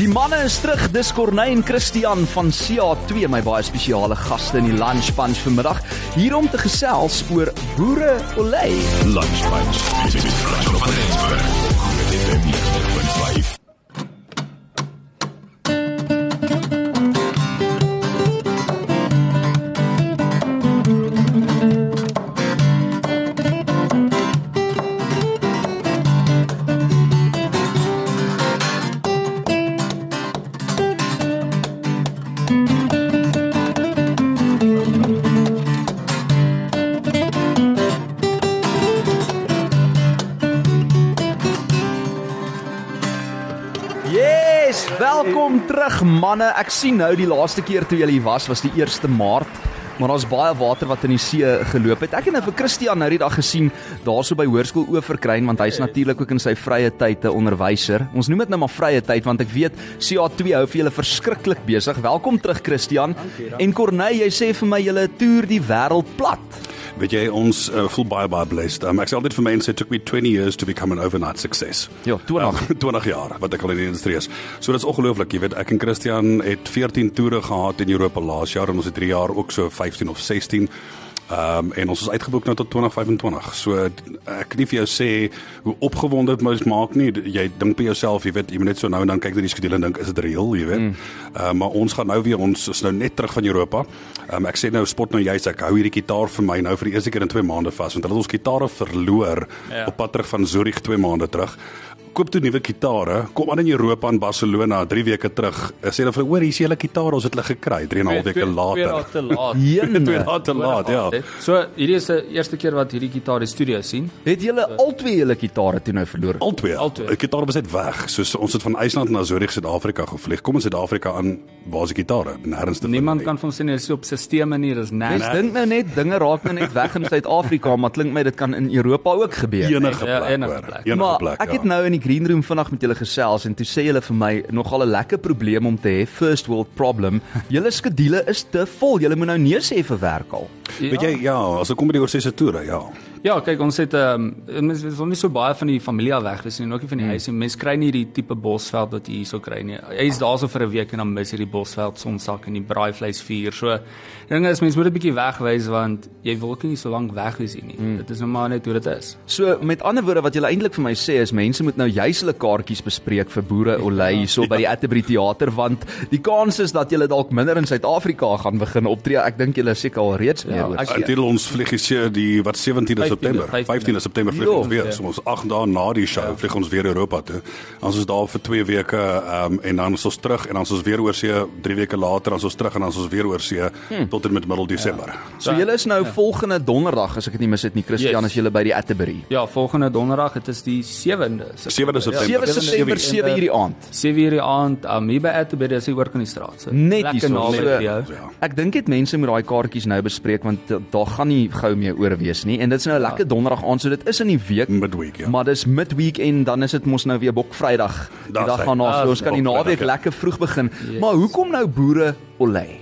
Die manne is terug. Dis Corneil en Christian van CA2, my baie spesiale gaste in die Lunch Punch vanmiddag, hier om te gesels oor boere olei. Lunch Punch. Welkom terug manne. Ek sien nou die laaste keer toe julle hier was was die 1 Maart. Maar daar's baie water wat in die see geloop het. Ek het nou vir Christian nou die dag gesien daarso by Hoërskool Oeverkruin want hy's natuurlik ook in sy vrye tyd 'n onderwyser. Ons noem dit nou maar vrye tyd want ek weet CA2 hou vir julle verskriklik besig. Welkom terug Christian. En Corneille, jy sê vir my julle toer die wêreld plat. Weet jy ons uh, voel baie baie blessed. Um, ek sê altyd vir mense it took me 20 years to become an overnight success. Ja, 20. Um, 20 jaar wat ek al in die industrie is. So dit is ongelooflik, jy weet, ek en Christian het 14 toere gehad in Europa laas jaar en ons het 3 jaar ook so 15 of 16 Ehm um, en ons is uitgeboek nou tot 2025. So ek kan nie vir jou sê hoe opgewonde dit moet maak nie. Jy dink by jouself, jy weet, jy moet net so nou en dan kyk na die skedule en dink is dit reël, jy weet. Ehm mm. uh, maar ons gaan nou weer ons is nou net terug van Europa. Ehm um, ek sê nou spot nou juist ek hou hierdie gitaar vir my nou vir die eerste keer in 2 maande vas want hulle het ons gitare verloor ja. op pad terug van Zurich 2 maande terug koop toe nuwe gitare. Kom aan in Europa in Barcelona 3 weke terug. Sê hulle vir hoor hier is julle gitare, ons het hulle gekry 3 en 'n half weke later. 2 dae te laat. Jene. 2 dae te laat, ja. So hierdie is die eerste keer wat hierdie gitaar die studio sien. Het julle albei julle gitare toe nou verloor? Albei. Albei. Die gitare was net weg. So ons het van IJsland na Zurich Suid-Afrika gevlieg. Kom in Suid-Afrika aan, waar is die gitare? Nêrens te vind. Niemand nie. kan van sien hulle is op sisteme nie, dis Mens net. dink nou net dinge raak nou net weg in Suid-Afrika, maar klink my dit kan in Europa ook gebeur. enige Ja, plek. enige hoor. plek. Enige maar plek. ek het ja. nou in die green room vanaand met julle gesels en toe sê julle vir my nogal 'n lekker probleem om te hê, first world problem. Julle skedule is te vol. Julle moet nou nee sê vir werk al. Weet jy ja, as ek kom by die oorsese toere, ja. Ja, kyk ons het ehm um, mense is nie so baie van die familie af weg wees nie, en ook nie van die huis nie. Mense kry nie die tipe bosveld wat jy hierso kry nie. Jy is daarso vir 'n week en dan mis jy die bosveld sonsak en die braaivleis vuur. So dinge is mense moet 'n bietjie wegwys want jy wil ook nie so lank weg wees hier nie. Mm. Dit is nou maar net hoe dit is. So met ander woorde wat julle eintlik vir my sê is mense moet nou juis hulle kaartjies bespreek vir boere olei hierso by die Atterbury teater want die kans is dat julle dalk minder in Suid-Afrika gaan begin optree. Ek dink julle is seker al reeds meer Ja, oor. ek- see. Intitel ons vlieg is hier die wat 17de 15de, September. 15de September vlieg ons weer. ja. So ons 8 dae na die show vlieg ons weer Europa toe. Ons is daar vir 2 weke um, en dan is ons terug en dan is ons weer oor see 3 weke later dan is ons terug en dan is ons weer oor see tot en met middel Desember. So julle is nou volgende donderdag as ek dit nie mis het nie Christian Yes. as julle by die Atterbury. Ja, volgende donderdag, dit is die 7de. 7de September. 7 September 7 uur die aand. 7 uur die aand, um, hier by Atterbury is hy oor kan die straat. So Net lekker naby So, vir jou. Ja. Ek dink dit mense moet daai kaartjies nou bespreek want da- daar gaan nie gou meer oor wees nie en dit is nou 'n lekker donderdag aand so dit is in die week Midweek, ja. maar dis midweek en dan is dit mos nou weer Bokvrydag die Daar's dag gaan na Ah, so ons kan die naweek ja. lekker vroeg begin Yes. maar hoekom nou boere olei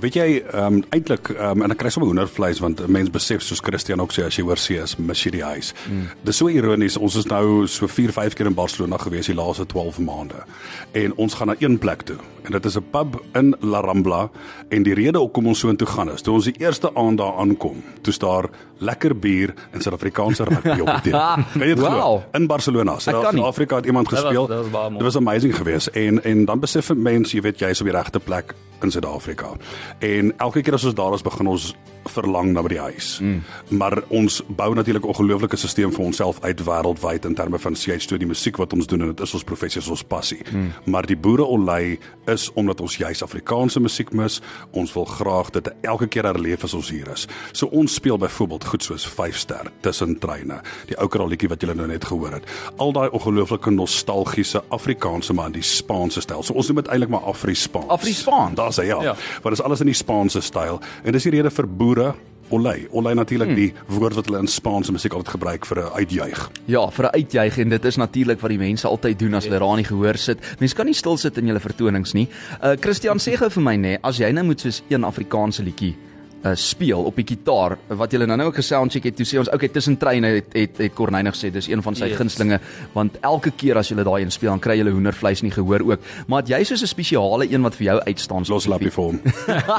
Weet jy, ehm um, eintlik ehm um, en ek kry sommer hoendervleis want 'n mens besef soos Christian ook sê as jy hoor see is mis jy die huis. Mm. Dis so ironies. Ons is nou so 4, 5 keer in Barcelona gewees die laaste 12 maande. En ons gaan na een plek toe. En dit is 'n pub in La Rambla en die rede hoekom ons so intoe gaan is, toe ons die eerste aand daar aankom, toe daar lekker bier en Suid-Afrikaanse rugby op die tafel. Kan jy dit glo? Wow. In Barcelona. Suid-Afrika het iemand gespeel. dit was. Dit was amazing geweest en en dan besef 'n mens, jy weet jy's op die regte plek in Suid-Afrika. En elke keer as ons daar is, begin ons verlang na by die huis. Mm. Maar ons bou natuurlik 'n ongelooflike stelsel vir onsself uit wêreldwyd in terme van CH2 die musiek wat ons doen en dit is ons professie, is ons passie. Mm. Maar die boere olei is omdat ons juis Afrikaanse musiek mis. Ons wil graag dit elke keer herleef as ons hier is. So ons speel byvoorbeeld goed soos 5 ster tussen treine. Die ou kraalletjie wat julle nou net gehoor het. Al daai ongelooflike nostalgiese Afrikaanse maar in die Spaanse styl. So ons noem dit eintlik maar Afri-Spaans. Afri-Spaans? Daar's hy ja. Ja. Want dit is alles in die Spaanse styl en dis die rede vir boere olei. Olei natuurlik hmm. die woord wat hulle in Spaanse musiek altyd gebruik vir 'n uitjuig. ja vir 'n uitjuig en dit is natuurlik wat die mense altyd doen as hulle daar nie gehoor sit mense kan nie stil sit in julle vertonings nie uh, Christian sê gou vir my nê as jy nou moet soos een Afrikaanse liedjie uh, speel op die gitaar wat julle nou nou ook gesoundcheck het toe sê ons okay tussen treine het het, het Corneille gesê dis een van sy Yes. gunstelinge want elke keer as julle daai een speel dan kry julle hoendervleis nie gehoor ook maar het jy soos 'n spesiale een wat vir jou uitstaan Los lappie vir hom.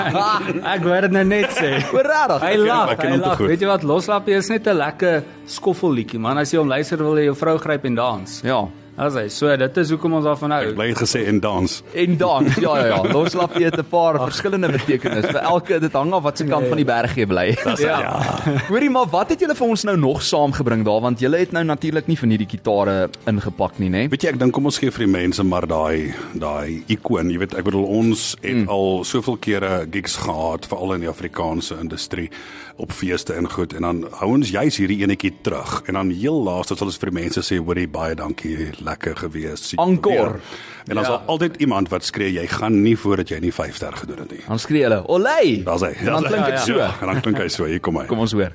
Ek wou dit nou net sê. Oor regtig Hy lag, hy lag. Weet jy wat Loslappie is net 'n lekker skoffelliedjie man. As jy hom luister wil jy jou vrou gryp en dans. ja As hy so dit is hoekom ons daarvan hou. Bly het gesê en dans. en dan ja ja ja. Loslappie het 'n paar verskillende betekenis. Vir elke dit hang af wat se kant van die berg jy bly Ja. Hoorie maar wat het julle vir ons nou nog saamgebring daar? Want julle het nou natuurlik nie van hierdie gitare ingepak nie nê Weet jy, ek dink kom ons gee vir die mense maar daai daai ikoon. Jy weet, ek bedoel ons het mm. al soveel kere gigs gehad veral in die Afrikaanse industrie op feeste en goed. En dan hou ons juis hierdie enetjie terug. En dan heel laaste sal ons vir die mense sê hoorie baie dankie, lekker gewees. Encore. En dan Ja. sal altyd iemand wat skree jy gaan nie voordat jy nie 5 ster gedoen het nie. dan skree hulle olay Daar's hy. En dan klink dit Ja, so Ja, en dan klink hy so. Hier kom hy. kom ons hoor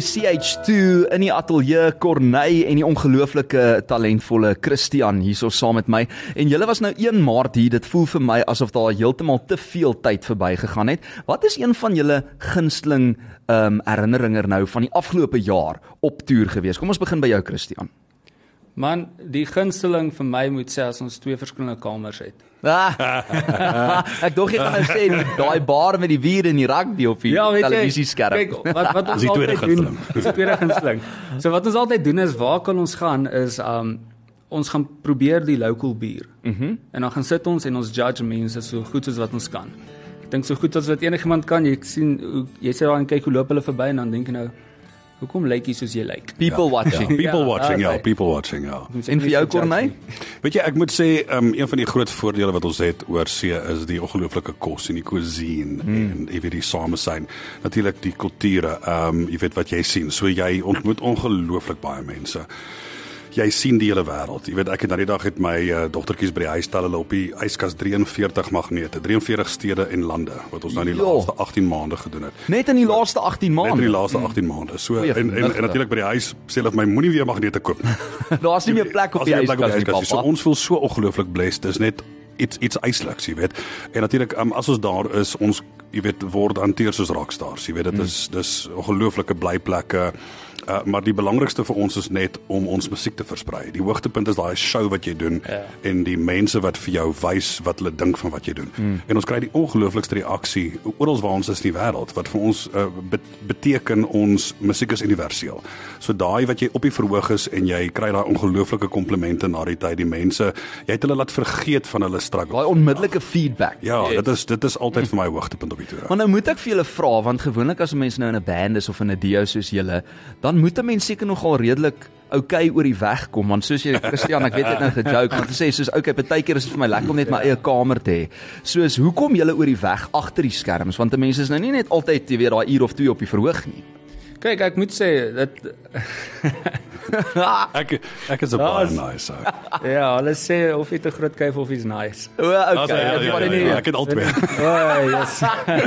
CH2 in die ateljee Corneille en die ongelooflike talentvolle Christian hierso saam met my. En julle was nou 1 Maart hier dit voel vir my asof daar heeltemal te veel tyd verbygegaan het. Wat is een van julle gunsteling ehm um, herinneringe nou van die afgelope jaar op toer gewees? Kom ons begin by jou Christian. Man, die gunsteling vir my moet sê as ons twee verskillende kamers het. Ah, ek dog jy gaan nou sê daai bar met die bier en die rugby op die televisieskerm. Kyk, wat wat ons altyd doen. Dis die tweede gunsteling. So wat ons altyd doen is waar kan ons gaan is um ons gaan probeer die local bier. Mhm. Mm en dan gaan sit ons en ons judge mense so goed soos wat ons kan. Ek dink so goed as wat enigiemand kan. Jy sien hoe jy sê daar en kyk hoe loop hulle verby en dan dink jy nou hoekom lyk jy soos jy lyk? People watching. People Ja, watching, ja, okay. people watching, ja. En vir jou Corneille? Weet jy, ek moet sê, um, een van die groot voordele wat ons het oor see is die ongelooflike kos en die cuisine mm. en jy weet die samesyn. Natuurlik die kulture, ehm um, jy weet wat jy sien. So jy ontmoet ongelooflik baie mense. Jy sien die hele wêreld. Jy weet ek het nou die dag het my uh, dogtertjies by die huis stel hulle op die yskas 43 magnete, 43 stede en lande wat ons nou in die Jo. laaste 18 maande gedoen het. Net in die laaste 18 Net in maande. die laaste 18 maande. So Goeie en en, en natuurlik by die huis sê hulle vir my moenie weer magnete koop nie. Daar's nie meer plek op die yskas nie. So ons voel so ongelooflik blessed. Dis net iets iets ysliks, jy weet. En natuurlik um, as ons daar is, ons jy weet word hanteer soos rockstars. Jy weet dit is dis ongelooflike blyplekke. Uh, maar die belangrikste vir ons is net om ons musiek te versprei. Die hoogtepunt is daai show wat jy doen Ja. en die mense wat vir jou wys wat hulle dink van wat jy doen. Mm. En ons kry die ongelooflikste reaksie oral waar ons is in die wêreld wat vir ons uh, bet beteken ons musiek is universeel. So daai wat jy op die verhoog is en jy kry daai ongelooflike komplimente na die tyd die mense, jy het hulle laat vergeet van hulle struggle. Daai onmiddellike feedback. Ja, dit is dit is altyd vir my hoogtepunt op die toer. Maar nou moet ek vir julle vra want gewoonlik as 'n mens nou in 'n band is of in 'n duo soos julle, dan moet 'n mens seker nogal redelik okay oor die weg kom want soos jy Christian, ek weet dit nou gejoke, want jy sê soos okay, partykeer is dit vir my lekker om net my eie kamer te hê. Soos hoekom julle oor die weg agter die skerms want 'n mens is nou nie net altyd jy weet daai uur of twee op die verhoog nie. Kyk, ek moet sê dit Ek ek is 'n Ja, baie nice. ou. ja, hulle sê of jy te groot kuif of jy's nice. O, Ja, okay. ja, ja, ja, ja, Ek het albei. O, yes.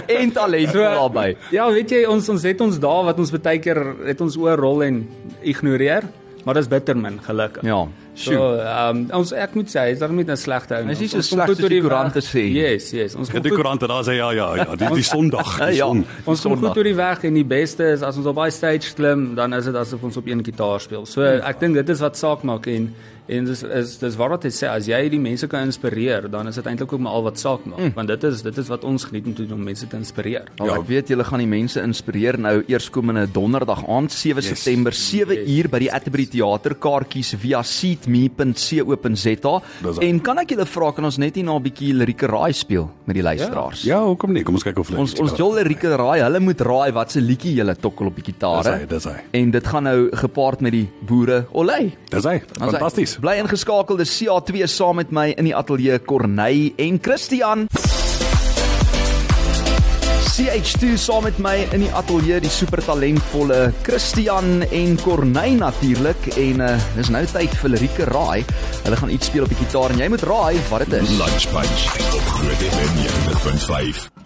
En talent daarbey. Ja, weet jy, ons ons het ons dae wat ons baie keer het ons oor rol en ignoreer, maar dis bitter min gelukkig. Ja. So, ehm um, ons ek moet sê, is daar nie 'n slegte ou. Nie so Ons kom sleg goed soos deur die koerante weg. sê. Yes, yes. Ons Ja, kom die goed koerante daar sê ja ja ja, die die Sondag, die Ja. son. Ons kom goed deur die weg en die beste is as ons op daai stage klim, dan is dit asof ons op een gitaar speel. So ek dink dit is wat saak maak en en dis is dis wat wat hy sê as jy die mense kan inspireer, dan is dit eintlik ook maar al wat saak maak, mm. want dit is dit is wat ons geniet om te doen om mense te inspireer. Ja, ek weet julle gaan die mense inspireer nou eerskomende donderdag aand 7 yes. September 7 Yes. uur by die Atterbury Theater kaartjies via seatme.co.za Dis en kan ek julle vra kan ons net hier na 'n bietjie lirieke raai speel met die luisteraars? Ja, hoekom nie? Kom ons kyk of hulle Ons ons jol lirieke raai, hulle moet raai wat se liedjie julle tokkel op die Dis gitaar. hy, dis hy. En dit gaan nou gepaard met die boere Olay. Dis hy. Fantasties. Bly ingeskakel, dis CA2 saam met my in die ateljee Corneil en Christian. CH2 saam met my in die ateljee die super talentvolle Christian en Corneil natuurlik en uh, dis nou tyd vir lirieke raai. Hulle gaan iets speel op die gitaar en jy moet raai wat dit is. Lunch Punch op Groot FM 90.5.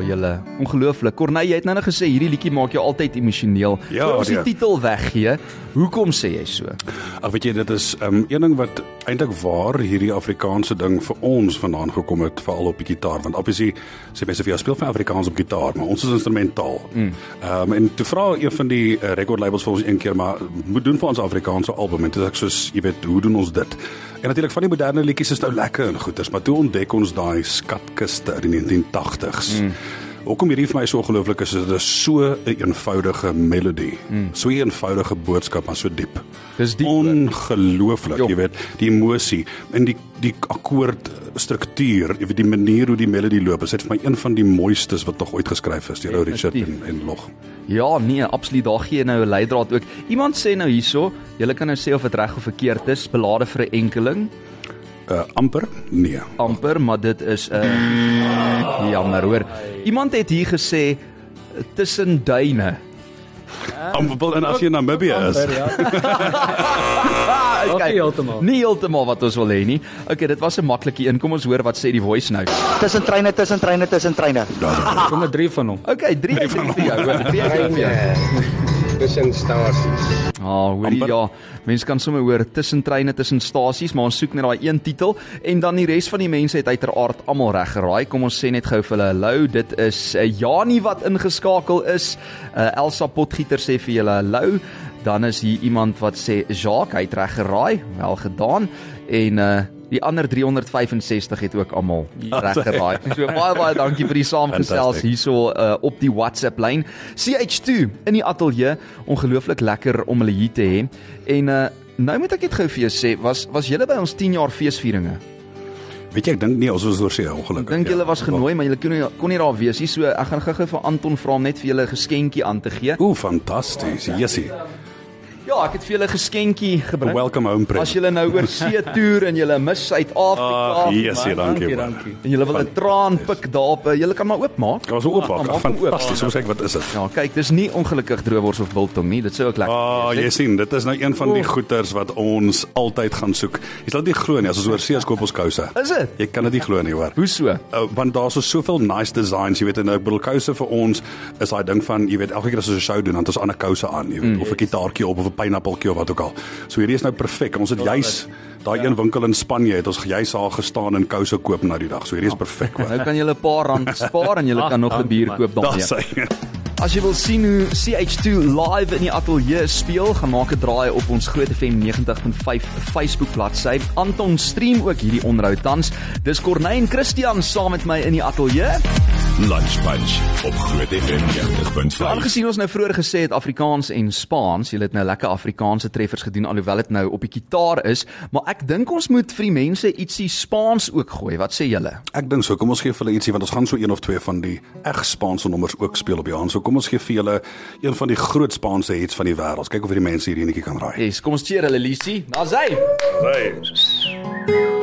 Wow, julle. Ongelooflik. Corneil, jy het nou net gesê hierdie liedjie maak jou altyd emosioneel. Ja, Voor ons die nee. titel weggee. Hoekom sê jy so? Ag weet jy dit is um, een ding wat eintlik waar hierdie Afrikaanse ding vir ons vandaan gekom het veral op die gitaar want obviously sê mense vir jou speel van Afrikaans op gitaar maar ons is instrumentaal. Ehm um, en toe vra een van die uh, record labels vir ons een keer maar moet doen vir ons Afrikaanse album en toe sê ek soos jy weet hoe doen ons dit? En natuurlik van die moderne liedjies is nou lekker en goeters maar toe ontdek ons daai skatkiste uit die 1980s. Mm. Hoekom hierdie vir my so ongelooflik is, is dit is so 'n eenvoudige melodie. Mm. So 'n eenvoudige boodskap maar so diep. Dis diep, ongelooflik, jy weet, die emosie en die die akkoord struktuur, jy weet die manier hoe die melodie loop, is dit vir my een van die mooistes wat nog ooit geskryf is deur ou Richard en, en Log. Ja, nee, absoluut. Daar gee nou 'n leidraad ook. Iemand sê nou hierso, jy kan nou sê of dit reg of verkeerd is, belade vir 'n enkeling, Uh amper? Nee. amper, maar dit is 'n uh, jammer hoor. Iemand het hier gesê tussen duine. Amper en as jy in Namibië is. Ja. Ah, nie heeltemal. Nie heeltemal wat ons wil hê nie. Okay, dit was 'n maklike een. Kom ons hoor wat sê die voice nou. Tussen treine, tussen treine, tussen treine. Kom 'n 3 van hom. Okay, 3 uit 3 vir jou. hoor. 3 uit 3 vir jou. Tussen stasies. Ah, hoorie Amper. ja. Mense kan sommer hoor tussen treine, tussen stasies, maar ons soek net daai een titel en dan die res van die mense het uiteraard almal reg geraai. Kom ons sê net gou vir hulle hallo. Dit is uh, Janie wat ingeskakel is. Uh, Elsa Potgieter sê vir julle hallo. Dan is hier iemand wat sê Jacques, hy het reg geraai. Wel gedaan. En uh die ander 365 het ook almal reg geraai. So baie baie dankie vir die saamgesels hierso uh, op die WhatsApp lyn. CH2 in die ateljee, ongelooflik lekker om hulle hier te hê. En uh, nou moet ek net gou vir jou sê, was was julle by ons 10 jaar feesvieringe? Weet jy ek dink nie ons was oor see ongelukkig. dink julle was genooi, maar julle kon nie kon nie daar wees nie. So ek gaan gou-gou vir Anton vra om net vir julle 'n geskenkie aan te gee. Ooh, fantasties. Jessie. Ja, ek het vir julle 'n geskenkie gebring. Welcome home As present. julle nou oor see toer en julle mis Suid-Afrika Ag, Jessie, dankie. man. dankie. en julle wil 'n traan pik daarop, uh, julle kan maar oopmaak. Ons oop Maak maak. hom oop. Fantasties. Ons kyk wat is dit? Ja, kyk, dis nie ongelukkig droewors of biltong nie. Dit sou ook lekker Ah, wees, hè? jy sien, dit is nou een van die goeters wat ons altyd gaan soek. Jy sal dit nie glo nie as ons oor see is koop ons kouse. Is dit? Jy kan dit nie glo nie, hoor. Hoe so? Uh, want daar's so soveel nice designs, jy weet en ek bedoel kouse vir ons is daai ding van jy weet elke keer as ons 'n show doen dan het ons ander kouse aan, jy weet, mm, of 'n gitaartjie op of 'n pineappeltjie of wat ook al. So hierdie is nou perfek. Ons het juis daai een winkel in Spanje het ons juis daar gestaan en kouse koop na die dag. So hierdie is perfek, hoor. Nou kan jy 'n paar rand spaar en jy kan nog 'n bier koop Daar daarmee. sê hy. As jy wil sien hoe CH2 live in die ateljee speel, gaan maak 'n draai op ons Groot FM 90.5 Facebook bladsy. Anton stream ook hierdie onderhoud tans. Dis Corneille en Christian saam met my in die ateljee. Lunch Punch op Groot FM 90.5. Aangesien ons nou vroeër gesê het Afrikaans en Spaans, jy het nou lekker Afrikaanse treffers gedoen alhoewel dit nou op die kitaar is, maar ek dink ons moet vir die mense ietsie Spaans ook gooi. Wat sê julle? Ek dink so, kom ons gee vir hulle ietsie want ons gaan so een of twee van die reg Spaanse nommers ook speel op die hand. So kom ons gee vir julle een van die groot Spaanse hits van die wêreld. Kyk of die mense hierdie enetjie kan raai. Yes, kom ons cheer hulle Lisie. Daar's hy. Hey.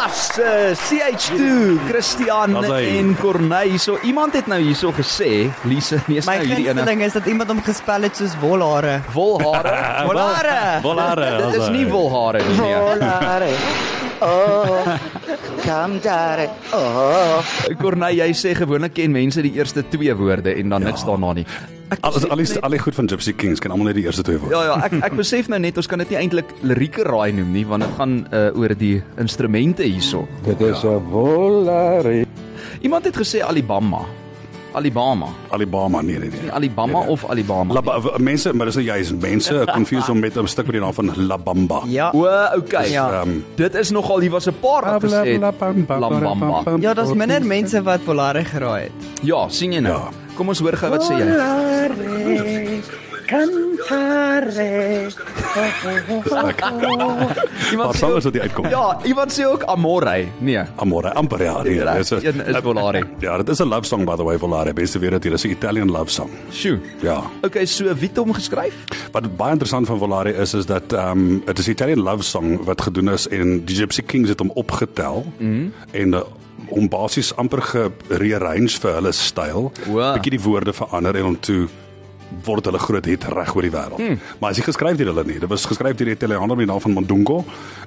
Wêreldklasse CH2 Christian en Corneille. So iemand het nou hierso gesê, Lise, nee, is My nou hierdie ene. gunsteling is dat iemand hom gespel het soos wolhare. Wolhare. Wolhare. Volare. Dit is nie wolhare nie. Nee. Volare. Oh, come daar. Oh. Corneille, jy sê gewoonlik ken mense die eerste twee woorde en dan niks daarna nie. Ek Alles besef al die net- al die goed van Gypsy Kings kan almal net die eerste twee woorde. Ja ja, ek ek besef nou net ons kan dit nie eintlik lirieke raai noem nie want dit gaan uh, oor die instrumente hierso. Dit is 'n volare. Iemand het gesê Alabama. Alabama. Alabama nee nee nee. Nie Alabama of Alabama. La, w- mense, maar dis nou juist mense confuse hom met 'n stuk met die naam van La Bamba. Ja. O, okay. Ja. Ehm, Dit is nogal hier was 'n paar wat gesê het Lambamba. Ja, daar's minder mense wat wolhare geraai het. Ja, sien jy nou. Ja. Kom ons hoor gou wat sê jy. Wat Iemand sê ons dit uitkom? Ja, iemand sê ook Amore. Nee. Amore, amper ja. Nee, dis 'n- een is Volare. Ja, dit is 'n love song by the way Volare. Beste weer dat hier is 'n Italian love song. Sjoe. Ja. Okay, so wie het hom geskryf? Wat baie interessant van Volare is is dat ehm um, dit is 'n Italian love song wat gedoen is en die Gypsy Kings het hom opgetel mm. en uh, om basies amper gerearrange vir hulle styl. Wow. Bietjie die woorde verander en om toe word hulle groot hit reg oor die wêreld. Hmm. Maar as jy geskryf deur hulle nie, dit was geskryf deur die Italianer met die naam van Mondongo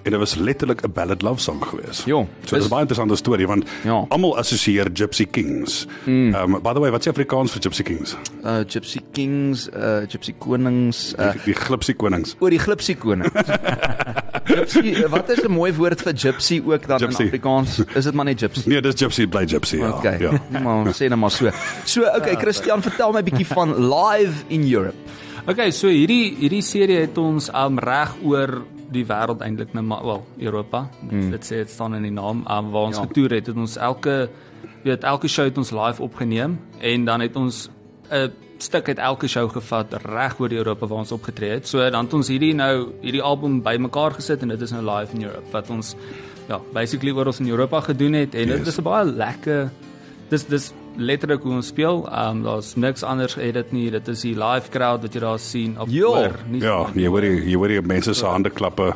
en dit was letterlik 'n ballad love song geweest. Jo, so dis 'n baie interessante storie want Ja. almal assosieer Gypsy Kings. Ehm um, by the way, wat is Afrikaans vir Gypsy Kings? Uh Gypsy Kings, uh Gypsy Konings, uh Die, die Glipsy Konings. oor die Glipsy koning. gypsy, wat is 'n mooi woord vir gypsy ook dan Gypsy. in Afrikaans? Is dit maar net gypsy? Nee, dis Gypsy bly Gypsy ja. Okay. ja. Maar sê nou maar so. So, okay, Christian, vertel my 'n bietjie van Live in Europe. Okay, so hierdie hierdie serie het ons um reg oor die wêreld eintlik nou maar wel Europa. Mm. Dit sê dit staan in die naam um, waar ons Ja. getoer het. Het ons elke weet elke show het ons live opgeneem en dan het ons 'n stuk uit elke show gevat reg oor Europa waar ons opgetree het. So dan het ons hierdie nou hierdie album bymekaar gesit en dit is nou live in Europe wat ons ja, basically oor ons in Europa gedoen het en dit Yes. is 'n baie lekker dis dis letterlik hoe ons speel. Ehm um, daar's niks anders edit nie. Dit is die live crowd wat jy daar sien op Jo. hoor, nie Ja, jy hoor jy hoor die mense se hande klappe.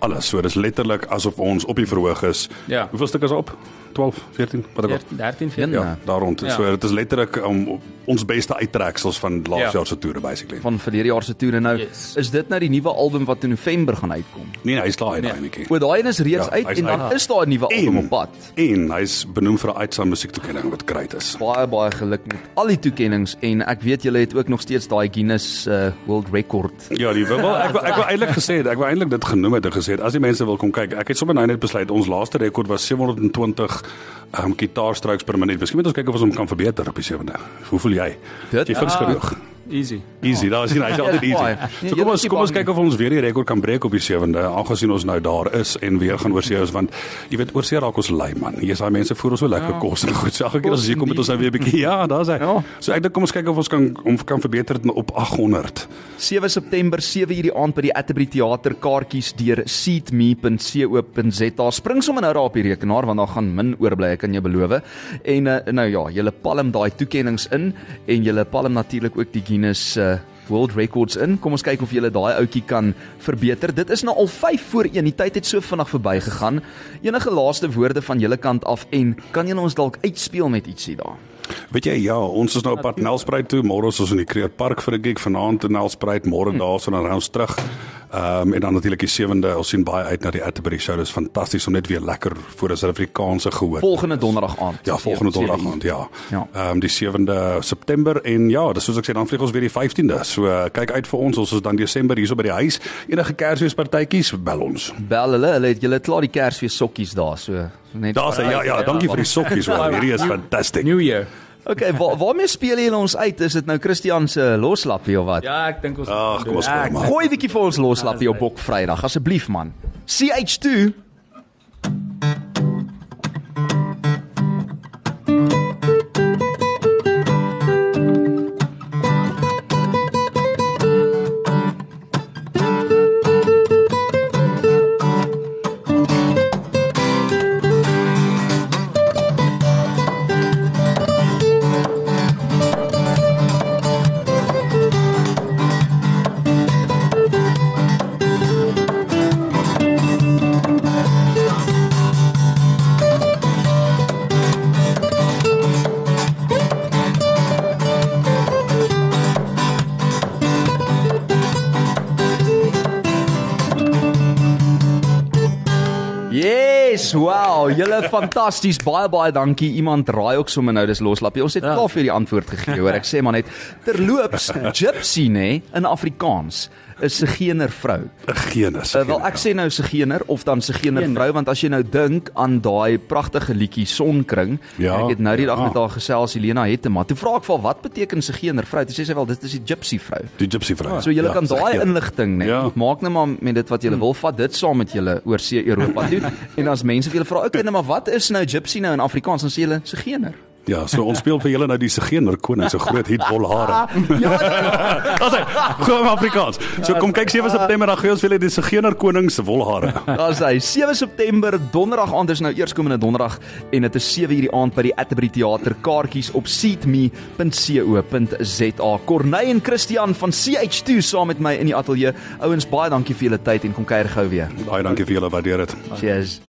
Alles. So dis letterlik asof ons op die verhoog is. Ja. Hoeveel stukke is op? 12, 14, wat ek 13 14. Ja. Daar rond. Ja. So dit is letterlik um, ons beste uittreksels van laas Ja. jaar se toere basically. van verlede jaar se toere nou. Yes. Is dit nou die nuwe album wat in November gaan uitkom? Nee, nee, hy's klaar uit Nee. daai netjie. O, daai een is reeds Ja, uit hy's en dan uit. is daar 'n nuwe album op pad. En hy's benoem vir 'n uitsaam musiektoekenning wat great is. Baie baie geluk met al die toekenninge en ek weet julle het ook nog steeds daai Guinness uh, World Record. Ja, die wel ek wou- ek wou eintlik gesê het, ek wou eintlik dit genoem het en gesê het as die mense wil kom kyk. Ek het sommer nou net besluit ons laaste rekord was 720 ehm um, gitaarstrokes per minuut. Miskien moet ons kyk of ons hom kan verbeter op die sewende. Hoe voel jy? Dit- jy fiks genoeg. Easy. Easy, daar is nie, hy's altyd Ja, easy. Nee, So jy kom ons kom ons kyk of ons weer die rekord kan breek op die 7de, aangesien ons nou daar is en weer gaan oorsee is want jy weet oorsee raak ons lui man. Is daai mense voer ons so lekker kos en goed. So elke keer as hier kom met ons nou weer 'n bietjie ja, daar's hy. Ja. So ek dink kom ons kyk of ons kan om kan verbeter dit op 800. 7 September 7 uur die aand by die Atterbury Theater kaartjies deur seatme.co.za. Spring sommer nou daar op die rekenaar want daar gaan min oorbly, ek kan jou beloof. En uh, nou ja, julle palm daai toekenninge in en julle palm natuurlik ook die Guinness uh, World Records in. Kom ons kyk of julle daai ouetjie kan verbeter. Dit is nou al 5 voor 1. Die tyd het so vinnig verbygegaan. Enige laaste woorde van julle kant af en kan julle ons dalk uitspeel met ietsie daar? Weet jy ja, ons is nou op pad Nelspruit toe. Môre is ons in die Creer Park vir 'n gig vanaand in Nelspruit, môre daarso dan ry ons terug. Ehm um, en dan natuurlik die 7de, ons sien baie uit na die Atterbury show. Dit is fantasties om net weer lekker voor 'n Suid-Afrikaanse gehoor. Volgende donderdag aand. Ja, volgende donderdag aand, ja. Ja. Ehm um, die 7de September en ja, dis soos ek sê dan vlieg ons weer die 15de. So uh, kyk uit vir ons. Ons is dan Desember hierso by die huis. Enige Kersfeespartytjies, bel ons. Bel hulle, hulle het julle klaar die Kersfees sokkies daar, so net Daar's hy. Ja, ja, dankie vir die sokkies hoor. Hierdie is fantasties. New Year. Okay, waar waarmee speel julle ons uit? Is dit nou Christian se loslappie of wat? Ja, ek dink ons Ag, kom ons Ja, kom maar. Gooi 'n bietjie vir ons loslappie op Bok Vrydag asseblief man. CH2 fantasties. Baie baie dankie. Iemand raai ook sommer nou dis loslappie. Ons het ja. klaar vir die antwoord gegee, hoor. Ek sê maar net terloops, gypsy nê in Afrikaans 'n gener vrou. Genus. Uh, wel ek sê nou Sigener of dan Sigener vrou want as jy nou dink aan daai pragtige liedjie Sonkring Ja, ek het nou die dag ja. met haar gesels Helena Hetema. Toe vra ek vir haar, wat beteken Sigener vrou? Toe sê sy wel dit is die gypsy vrou. die gypsy vrou. So julle Ja, kan daai jy. inligting net Ja. maak nou maar met dit wat julle wil vat dit saam met julle oor see Europa toe en as mense vir julle vra okay nou maar wat is nou gypsy nou in Afrikaans dan sê julle Sigener. Ja, so ons speel vir julle nou die Sigener koning se groot hit vol hare. Ja, Daar's hy. Kom Afrikaans. So kom kyk 7 September dan gee ons vir julle die Sigener koning se wol hare. Daar's hy. 7 September, donderdag aand is nou eerskomende donderdag en dit is 7 uur die aand by die Atterbury Theater. Kaartjies op seatme.co.za. Corneille en Christian van CH2 saam met my in die ateljee. Ouens, baie dankie vir julle tyd en kom kuier gou weer. Baie dankie vir julle waardeer dit. Cheers.